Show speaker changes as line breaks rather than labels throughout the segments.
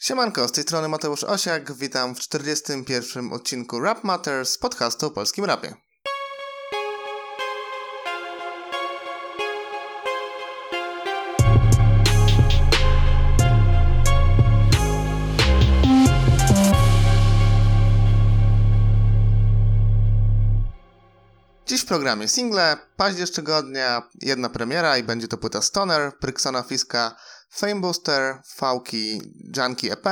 Siemanko, z tej strony Mateusz Osiak, witam w 41. odcinku Rap Matters, podcastu o polskim rapie. Dziś w programie single, paździerz tygodnia, jedna premiera i będzie to płyta Stoner, Pryksona Fiska, Booster, Fałki, Junkie EP,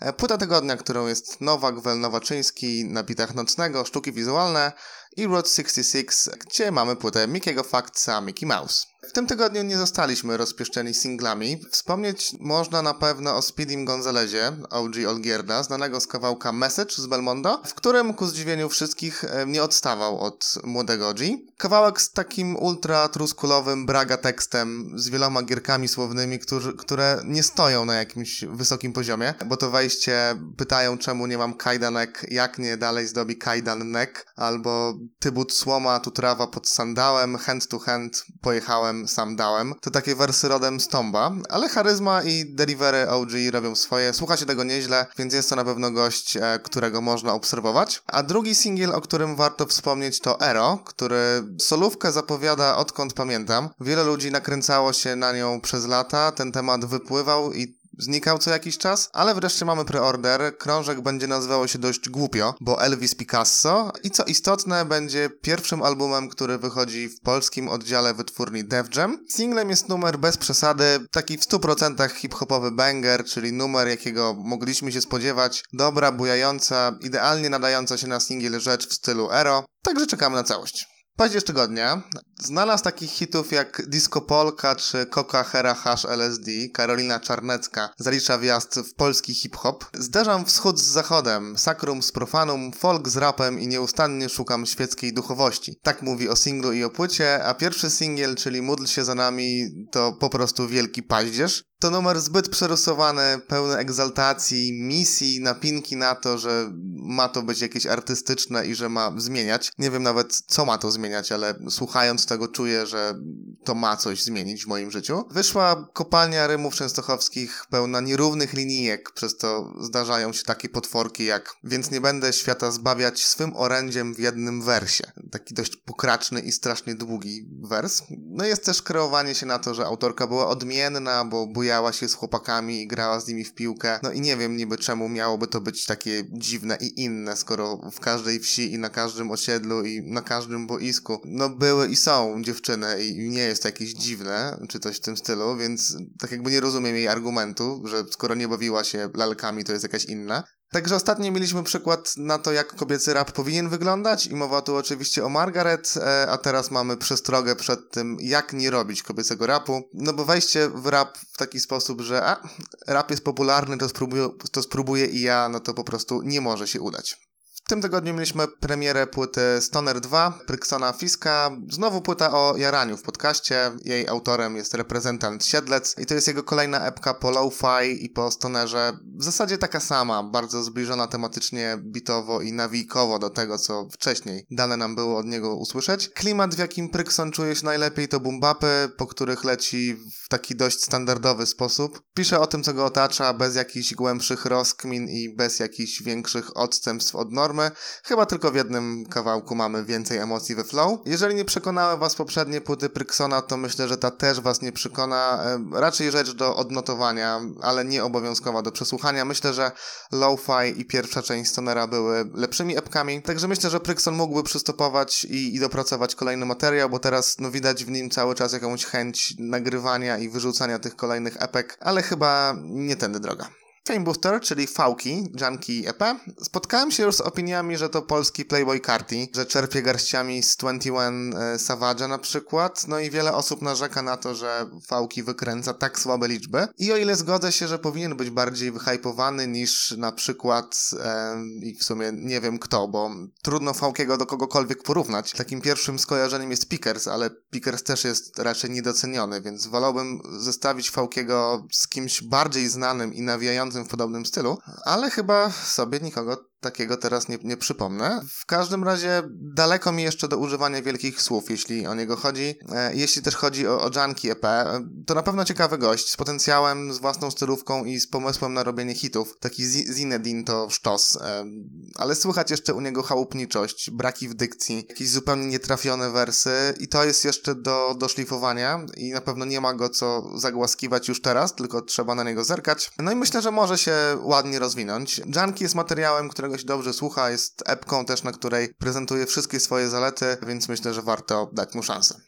e, Płyta tygodnia, którą jest Nowak Wel-Nowaczyński na bitach nocnego, sztuki wizualne i Road 66, gdzie mamy płytę Mikiego Factsa Mickey Mouse. W tym tygodniu nie zostaliśmy rozpieszczeni singlami. Wspomnieć można na pewno o Speedym Gonzalezie, OG Olgierda, znanego z kawałka Message z Belmondo, w którym ku zdziwieniu wszystkich e, nie odstawał od młodego OG. Kawałek z takim ultra truskulowym braga tekstem, z wieloma gierkami słownymi, którzy, które nie stoją na jakimś wysokim poziomie, bo to wejście pytają czemu nie mam kajdanek, jak nie dalej zdobi kajdan neck, albo ty but słoma, tu trawa pod sandałem, hand to hand pojechałem sam dałem. To takie wersy rodem z Tomba, ale charyzma i delivery OG robią swoje. Słucha się tego nieźle, więc jest to na pewno gość, e, którego można obserwować. A drugi singiel, o którym warto wspomnieć to Ero, który solówkę zapowiada odkąd pamiętam. Wiele ludzi nakręcało się na nią przez lata, ten temat wypływał i znikał co jakiś czas, ale wreszcie mamy preorder. Krążek będzie nazywało się dość głupio, bo Elvis Picasso i co istotne, będzie pierwszym albumem, który wychodzi w polskim oddziale wytwórni Def Jam. Singlem jest numer bez przesady, taki w 100% hip-hopowy banger, czyli numer, jakiego mogliśmy się spodziewać. Dobra, bujająca, idealnie nadająca się na singiel rzecz w stylu Ero. Także czekamy na całość. Paździerz tygodnia znalazł takich hitów jak Disco Polka czy Coca Hera Hash LSD, Karolina Czarnecka zalicza wjazd w polski hip-hop. Zderzam wschód z zachodem, sakrum z profanum, folk z rapem i nieustannie szukam świeckiej duchowości. Tak mówi o singlu i o płycie, a pierwszy singiel, czyli Módl się za nami, to po prostu wielki paździerz. To numer zbyt przerysowany, pełny egzaltacji, misji, napinki na to, że ma to być jakieś artystyczne i że ma zmieniać. Nie wiem nawet, co ma to zmieniać, ale słuchając tego czuję, że to ma coś zmienić w moim życiu. Wyszła kopalnia rymów częstochowskich pełna nierównych linijek, przez to zdarzają się takie potworki jak więc nie będę świata zbawiać swym orędziem w jednym wersie. Taki dość pokraczny i strasznie długi wers. No jest też kreowanie się na to, że autorka była odmienna, bo bujała się z chłopakami i grała z nimi w piłkę. No i nie wiem niby czemu miałoby to być takie dziwne i inne, skoro w każdej wsi i na każdym osiedlu i na każdym boisku, no były i są dziewczyny i nie jest to jakieś dziwne, czy coś w tym stylu, więc tak jakby nie rozumiem jej argumentu, że skoro nie bawiła się lalkami, to jest jakaś inna. Także ostatnio mieliśmy przykład na to, jak kobiecy rap powinien wyglądać i mowa tu oczywiście o Margaret, e, a teraz mamy przestrogę przed tym, jak nie robić kobiecego rapu. No bo wejście w rap w taki sposób, że a, rap jest popularny, to spróbuję, to spróbuję i ja, no to po prostu nie może się udać. W tym tygodniu mieliśmy premierę płyty Stoner 2 Pryksona Fiska. Znowu płyta o jaraniu w podcaście. Jej autorem jest reprezentant Siedlec i to jest jego kolejna epka po lo-fi i po stonerze. W zasadzie taka sama, bardzo zbliżona tematycznie, bitowo i nawijkowo do tego, co wcześniej dane nam było od niego usłyszeć. Klimat, w jakim Prykson czuje się najlepiej, to bumbapy, po których leci w taki dość standardowy sposób. Pisze o tym, co go otacza, bez jakichś głębszych rozkmin i bez jakichś większych odstępstw od normy Chyba tylko w jednym kawałku mamy więcej emocji we flow. Jeżeli nie przekonały was poprzednie płyty Pryksona, to myślę, że ta też was nie przekona. E, raczej rzecz do odnotowania, ale nie obowiązkowa do przesłuchania. Myślę, że Lo-Fi i pierwsza część Stonera były lepszymi epkami, także myślę, że Prykson mógłby przystopować i, i dopracować kolejny materiał, bo teraz no, widać w nim cały czas jakąś chęć nagrywania i wyrzucania tych kolejnych epek, ale chyba nie tędy droga. Fame Booster, czyli Fałki, Junkie EP, spotkałem się już z opiniami, że to polski Playboy Carti, że czerpie garściami z 21 e, Savage'a na przykład, no i wiele osób narzeka na to, że Fałki wykręca tak słabe liczby. I o ile zgodzę się, że powinien być bardziej wyhypowany niż na przykład e, i w sumie nie wiem kto, bo trudno Fałkiego do kogokolwiek porównać. Takim pierwszym skojarzeniem jest Pickers, ale Pickers też jest raczej niedoceniony, więc wolałbym zestawić Fałkiego z kimś bardziej znanym i nawijającym w podobnym stylu, ale chyba sobie nikogo takiego teraz nie, nie przypomnę. W każdym razie daleko mi jeszcze do używania wielkich słów, jeśli o niego chodzi. E, jeśli też chodzi o, o Junkie EP, to na pewno ciekawy gość, z potencjałem, z własną stylówką i z pomysłem na robienie hitów. Taki Zinedine to sztos. E, ale słychać jeszcze u niego chałupniczość, braki w dykcji, jakieś zupełnie nietrafione wersy i to jest jeszcze do, do szlifowania i na pewno nie ma go co zagłaskiwać już teraz, tylko trzeba na niego zerkać. No i myślę, że może się ładnie rozwinąć. Junkie jest materiałem, którego się dobrze słucha, jest epką też, na której prezentuje wszystkie swoje zalety, więc myślę, że warto dać mu szansę.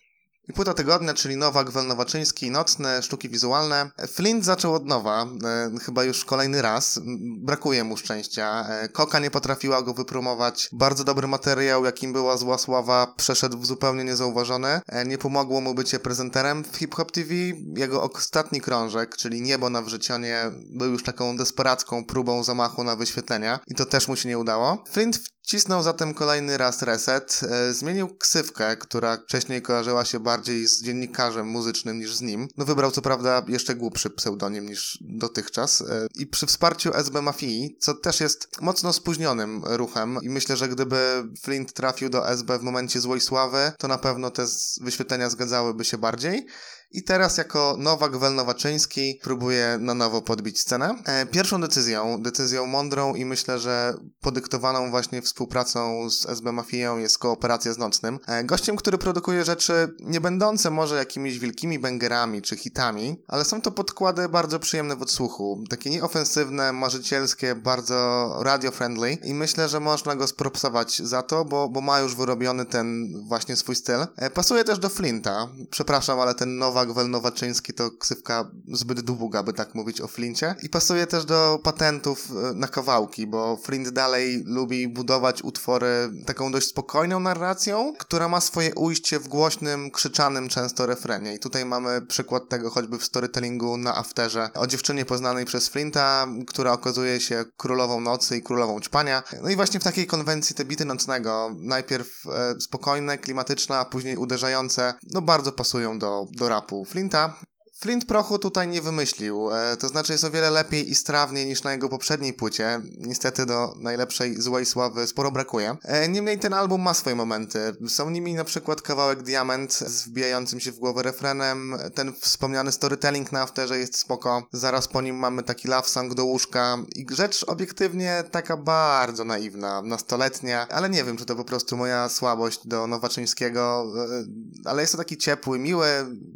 I płyta tygodnia, czyli Nowak Welnowaczyński, Nocne, Sztuki Wizualne. Flint zaczął od nowa, e, chyba już kolejny raz. Brakuje mu szczęścia. E, Koka nie potrafiła go wypromować. Bardzo dobry materiał, jakim była Zła Sława, przeszedł zupełnie niezauważony. E, nie pomogło mu bycie prezenterem w Hip Hop TV. Jego ostatni krążek, czyli Niebo na Wrzycionie, był już taką desperacką próbą zamachu na wyświetlenia i to też mu się nie udało. Flint Cisnął zatem kolejny raz reset, e, zmienił ksywkę, która wcześniej kojarzyła się bardziej z dziennikarzem muzycznym niż z nim. No wybrał co prawda jeszcze głupszy pseudonim niż dotychczas e, i przy wsparciu SB Mafii, co też jest mocno spóźnionym ruchem i myślę, że gdyby Flint trafił do SB w momencie złej sławy, to na pewno te wyświetlenia zgadzałyby się bardziej. I teraz jako Nowak Welnowaczyński próbuje na nowo podbić scenę. E, pierwszą decyzją, decyzją mądrą i myślę, że podyktowaną właśnie współpracą z SB Mafią jest kooperacja z Nocnym. E, gościem, który produkuje rzeczy nie będące może jakimiś wielkimi bangerami czy hitami, ale są to podkłady bardzo przyjemne w odsłuchu. Takie nieofensywne, marzycielskie, bardzo radio-friendly i myślę, że można go spropsować za to, bo, bo ma już wyrobiony ten właśnie swój styl. E, pasuje też do Flinta. Przepraszam, ale ten Nowak Welnowaczyński to ksywka zbyt długa, by tak mówić o Flincie. I pasuje też do patentów e, na kawałki, bo Flint dalej lubi budować utwory taką dość spokojną narracją, która ma swoje ujście w głośnym, krzyczanym często refrenie. I tutaj mamy przykład tego choćby w storytellingu na Afterze o dziewczynie poznanej przez Flinta, która okazuje się królową nocy i królową ćpania. No i właśnie w takiej konwencji te bity nocnego, najpierw e, spokojne, klimatyczne, a później uderzające, no bardzo pasują do, do rapu. Flinta Flint prochu tutaj nie wymyślił, e, to znaczy jest o wiele lepiej i strawniej niż na jego poprzedniej płycie. Niestety do najlepszej złej sławy sporo brakuje. E, niemniej ten album ma swoje momenty. Są nimi na przykład kawałek Diament z wbijającym się w głowę refrenem, ten wspomniany storytelling na afterze jest spoko. Zaraz po nim mamy taki love song do łóżka i rzecz obiektywnie taka bardzo naiwna, nastoletnia, ale nie wiem, czy to po prostu moja słabość do Nowaczyńskiego, e, ale jest to taki ciepły, miły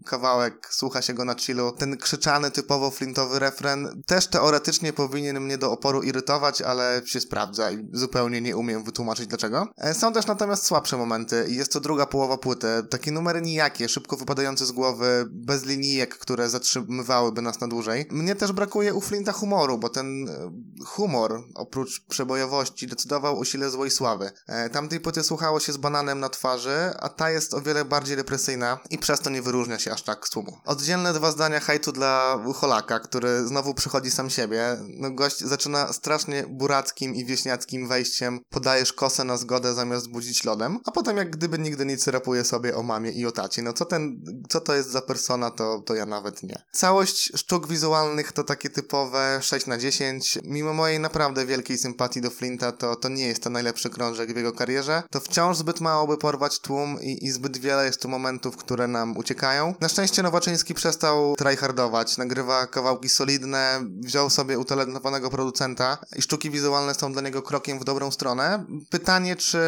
kawałek, słucha się go na na chillu. Ten krzyczany, typowo flintowy refren też teoretycznie powinien mnie do oporu irytować, ale się sprawdza i zupełnie nie umiem wytłumaczyć dlaczego. E, są też natomiast słabsze momenty i jest to druga połowa płyty. Takie numery nijakie, szybko wypadające z głowy, bez linijek, które zatrzymywałyby nas na dłużej. Mnie też brakuje u Flinta humoru, bo ten e, humor, oprócz przebojowości, decydował o sile złej sławy. E, tamtej płyty słuchało się z bananem na twarzy, a ta jest o wiele bardziej represyjna i przez to nie wyróżnia się aż tak z tłumu. Oddzielne dwa zdania hejtu dla Holaka, który znowu przychodzi sam siebie. No gość zaczyna strasznie burackim i wieśniackim wejściem podajesz kosę na zgodę zamiast budzić lodem, a potem jak gdyby nigdy nic rapuje sobie o mamie i o tacie. No co ten, co to jest za persona, to, to ja nawet nie. Całość sztuk wizualnych to takie typowe 6 na 10. Mimo mojej naprawdę wielkiej sympatii do Flinta, to, to nie jest to najlepszy krążek w jego karierze. To wciąż zbyt mało by porwać tłum i, i zbyt wiele jest tu momentów, które nam uciekają. Na szczęście Nowaczyński przestał przestał tryhardować, nagrywa kawałki solidne, wziął sobie utalentowanego producenta i sztuki wizualne są dla niego krokiem w dobrą stronę. Pytanie, czy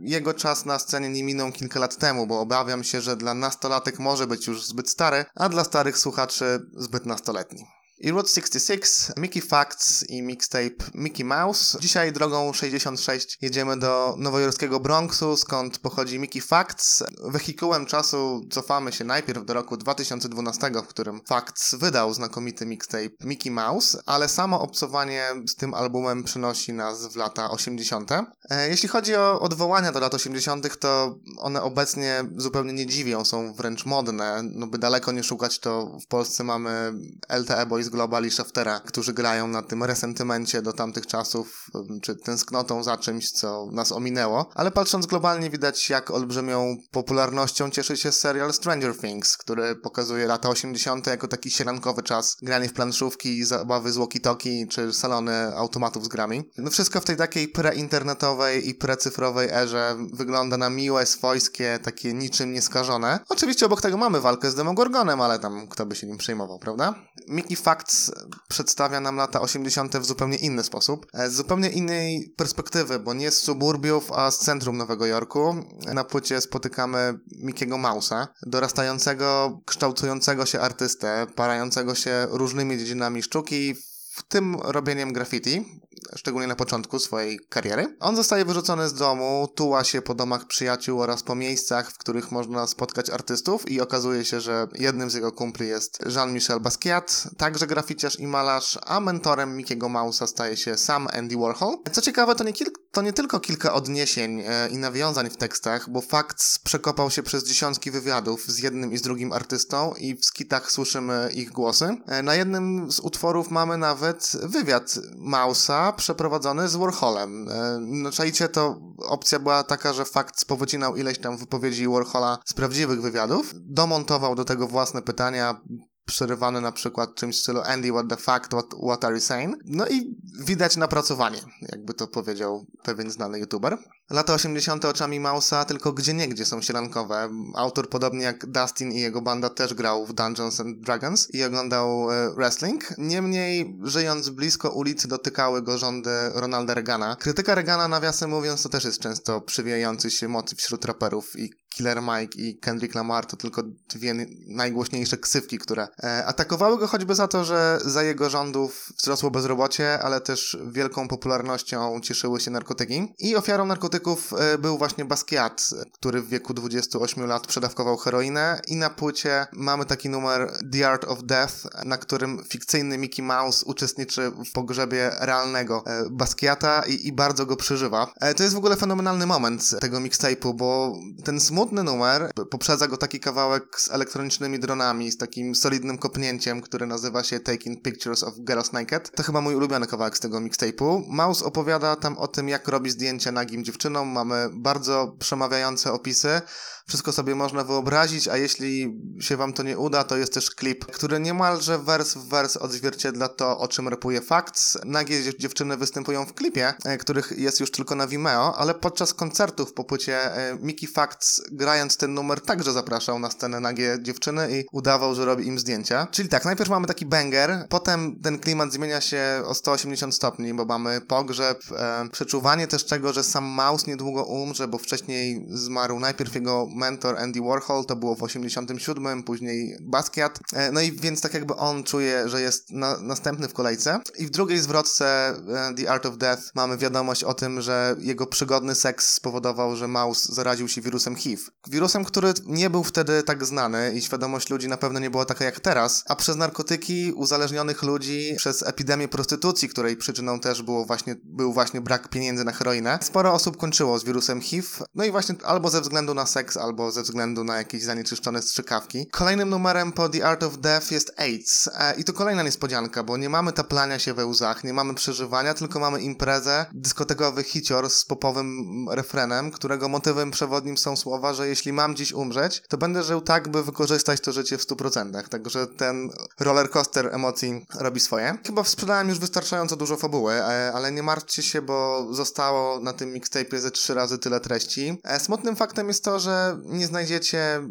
jego czas na scenie nie minął kilka lat temu, bo obawiam się, że dla nastolatek może być już zbyt stary, a dla starych słuchaczy zbyt nastoletni i Route 66, Mickey Facts i mixtape Mickey Mouse. Dzisiaj drogą 66 jedziemy do nowojorskiego Bronxu, skąd pochodzi Mickey Facts. Wehikułem czasu cofamy się najpierw do roku 2012, w którym Facts wydał znakomity mixtape Mickey Mouse, ale samo obcowanie z tym albumem przynosi nas w lata 80. E, jeśli chodzi o odwołania do lat 80., to one obecnie zupełnie nie dziwią, są wręcz modne. No by daleko nie szukać, to w Polsce mamy LTE Boys Global i Shaftera, którzy grają na tym resentymencie do tamtych czasów, czy tęsknotą za czymś, co nas ominęło. Ale patrząc globalnie widać, jak olbrzymią popularnością cieszy się serial Stranger Things, który pokazuje lata 80. jako taki sielankowy czas granie w planszówki, zabawy z walkie-talkie, czy salony automatów z grami. No wszystko w tej takiej preinternetowej i precyfrowej erze wygląda na miłe, swojskie, takie niczym nieskażone. Oczywiście obok tego mamy walkę z Demogorgonem, ale tam kto by się nim przejmował, prawda? Mickey Facts przedstawia nam lata 80. w zupełnie inny sposób, e, z zupełnie innej perspektywy, bo nie z suburbiów, a z centrum Nowego Jorku. Na płycie spotykamy Mickiego Mausa, dorastającego, kształtującego się artystę, parającego się różnymi dziedzinami sztuki, w tym robieniem graffiti, szczególnie na początku swojej kariery. On zostaje wyrzucony z domu, tuła się po domach przyjaciół oraz po miejscach, w których można spotkać artystów i okazuje się, że jednym z jego kumpli jest Jean-Michel Basquiat, także graficiarz i malarz, a mentorem Mickiego Mausa staje się sam Andy Warhol. Co ciekawe, to nie, to nie tylko kilka odniesień e, i nawiązań w tekstach, bo fakt przekopał się przez dziesiątki wywiadów z jednym i z drugim artystą i w skitach słyszymy ich głosy. E, na jednym z utworów mamy nawet wywiad Mausa przeprowadzony z Warholem. E, no czajcie, to opcja była taka, że fakt powycinał ileś tam wypowiedzi Warhola z prawdziwych wywiadów, domontował do tego własne pytania, przerywane na przykład czymś w stylu Andy, what the fuck, what, what are you saying? No i widać napracowanie, jakby to powiedział pewien znany youtuber. Lata 80. oczami Mausa tylko gdzie niegdzie są sielankowe. Autor, podobnie jak Dustin i jego banda, też grał w Dungeons and Dragons i oglądał e, wrestling. Niemniej, żyjąc blisko ulicy, dotykały go rządy Ronalda Reagana. Krytyka Reagana, nawiasem mówiąc, to też jest często przywijający się motyw wśród raperów i Killer Mike i Kendrick Lamar to tylko dwie najgłośniejsze ksywki, które e, atakowały go choćby za to, że za jego rządów wzrosło bezrobocie, ale też wielką popularnością cieszyły się narkotyki. I ofiarą narkotyków e, był właśnie Basquiat, który w wieku 28 lat przedawkował heroinę i na płycie mamy taki numer The Art of Death, na którym fikcyjny Mickey Mouse uczestniczy w pogrzebie realnego e, Basquiata i, i bardzo go przeżywa. To jest w ogóle fenomenalny moment tego mixtape'u, bo ten smut smutny numer. Poprzedza go taki kawałek z elektronicznymi dronami, z takim solidnym kopnięciem, który nazywa się Taking Pictures of Girls Naked. To chyba mój ulubiony kawałek z tego mixtape'u. Mouse opowiada tam o tym, jak robi zdjęcia nagim dziewczynom. Mamy bardzo przemawiające opisy. Wszystko sobie można wyobrazić, a jeśli się wam to nie uda, to jest też klip, który niemalże wers w wers odzwierciedla to, o czym rapuje Facts. Nagie dziewczyny występują w klipie, e, których jest już tylko na Vimeo, ale podczas koncertów po płycie e, Mickey Facts grając ten numer także zapraszał na scenę nagie dziewczyny i udawał, że robi im zdjęcia. Czyli tak, najpierw mamy taki banger, potem ten klimat zmienia się o 180 stopni, bo mamy pogrzeb, e, przeczuwanie też tego, że sam Mouse niedługo umrze, bo wcześniej zmarł najpierw jego mentor Andy Warhol, to było w 87, później Basquiat. E, no i więc tak jakby on czuje, że jest na, następny w kolejce. I w drugiej zwrotce e, The Art of Death mamy wiadomość o tym, że jego przygodny seks spowodował, że Mouse zaraził się wirusem HIV. Wirusem, który nie był wtedy tak znany i świadomość ludzi na pewno nie była taka jak teraz, a przez narkotyki uzależnionych ludzi, przez epidemię prostytucji, której przyczyną też było właśnie, był właśnie brak pieniędzy na heroinę, sporo osób kończyło z wirusem HIV, no i właśnie albo ze względu na seks, albo ze względu na jakieś zanieczyszczone strzykawki. Kolejnym numerem po The Art of Death jest AIDS e, i to kolejna niespodzianka, bo nie mamy taplania się we łzach, nie mamy przeżywania, tylko mamy imprezę, dyskotekowy hicior z popowym refrenem, którego motywem przewodnim są słowa, że jeśli mam dziś umrzeć, to będę żył tak, by wykorzystać to życie w 100%. Także ten roller coaster emocji robi swoje. Chyba sprzedałem już wystarczająco dużo fabuły, e, ale nie martwcie się, bo zostało na tym mixtape ze trzy razy tyle treści. E, smutnym faktem jest to, że nie znajdziecie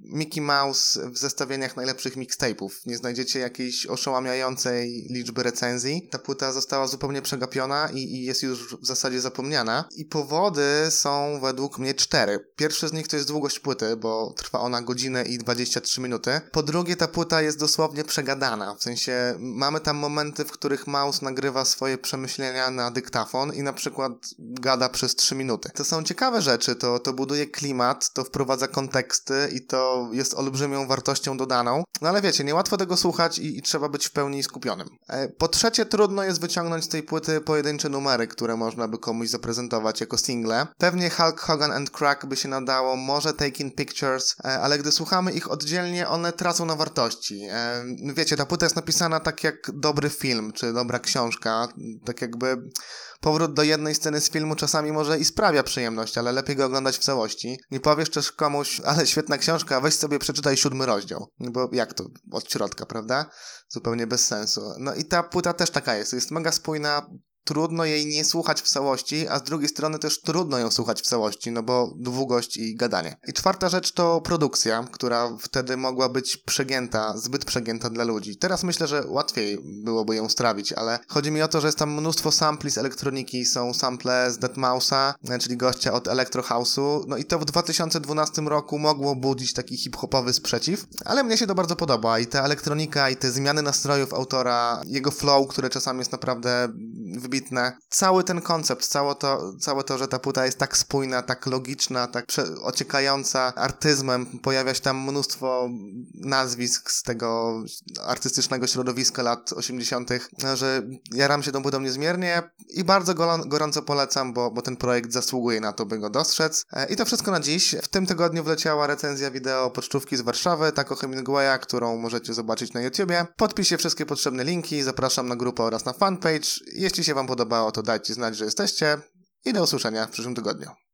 Mickey Mouse w zestawieniach najlepszych mixtape'ów. Nie znajdziecie jakiejś oszałamiającej liczby recenzji. Ta płyta została zupełnie przegapiona i, i, jest już w zasadzie zapomniana. I powody są według mnie cztery. Pierwszy z nich to jest długość płyty, bo trwa ona godzinę i 23 minuty. Po drugie, ta płyta jest dosłownie przegadana. W sensie mamy tam momenty, w których Mouse nagrywa swoje przemyślenia na dyktafon i na przykład gada przez 3 minuty. To są ciekawe rzeczy, to, to buduje klimat, to wprowadza konteksty i to jest olbrzymią wartością dodaną. No ale wiecie, niełatwo tego słuchać i, i trzeba być w pełni skupionym. E, po trzecie, trudno jest wyciągnąć z tej płyty pojedyncze numery, które można by komuś zaprezentować jako single. Pewnie Hulk Hogan and Crack by się nadało, może Taking Pictures, e, ale gdy słuchamy ich oddzielnie, one tracą na wartości. E, wiecie, ta płyta jest napisana tak jak dobry film, czy dobra książka, tak jakby powrót do jednej sceny z filmu czasami może i sprawia przyjemność, ale lepiej go oglądać w całości. Nie powiesz też komuś, ale świetna książka, weź sobie przeczytaj siódmy rozdział. Bo jak to? Od środka, prawda? Zupełnie bez sensu. No i ta płyta też taka jest. Jest mega spójna, trudno jej nie słuchać w całości, a z drugiej strony też trudno ją słuchać w całości, no bo długość i gadanie. I czwarta rzecz to produkcja, która wtedy mogła być przegięta, zbyt przegięta dla ludzi. Teraz myślę, że łatwiej byłoby ją strawić, ale chodzi mi o to, że jest tam mnóstwo sampli z elektroniki, są sample z Deadmausa, czyli gościa od Electro House'u, no i to w 2012 roku mogło budzić taki hip-hopowy sprzeciw, ale mnie się to bardzo podoba i ta elektronika i te zmiany nastrojów autora, jego flow, które czasami jest naprawdę wybitne. Cały ten koncept, całe to, całe to, że ta płyta jest tak spójna, tak logiczna, tak ociekająca artyzmem, pojawia się tam mnóstwo nazwisk z tego artystycznego środowiska lat 80., że jaram się tą płytą niezmiernie i bardzo gorąco polecam, bo, bo ten projekt zasługuje na to, by go dostrzec. E, I to wszystko na dziś. W tym tygodniu wleciała recenzja wideo pocztówki z Warszawy, Taco Hemingwaya, którą możecie zobaczyć na YouTubie. Podpiszę wszystkie potrzebne linki, zapraszam na grupę oraz na fanpage. Jeśli się Wam podobało, to dajcie znać, że jesteście i do usłyszenia w przyszłym tygodniu.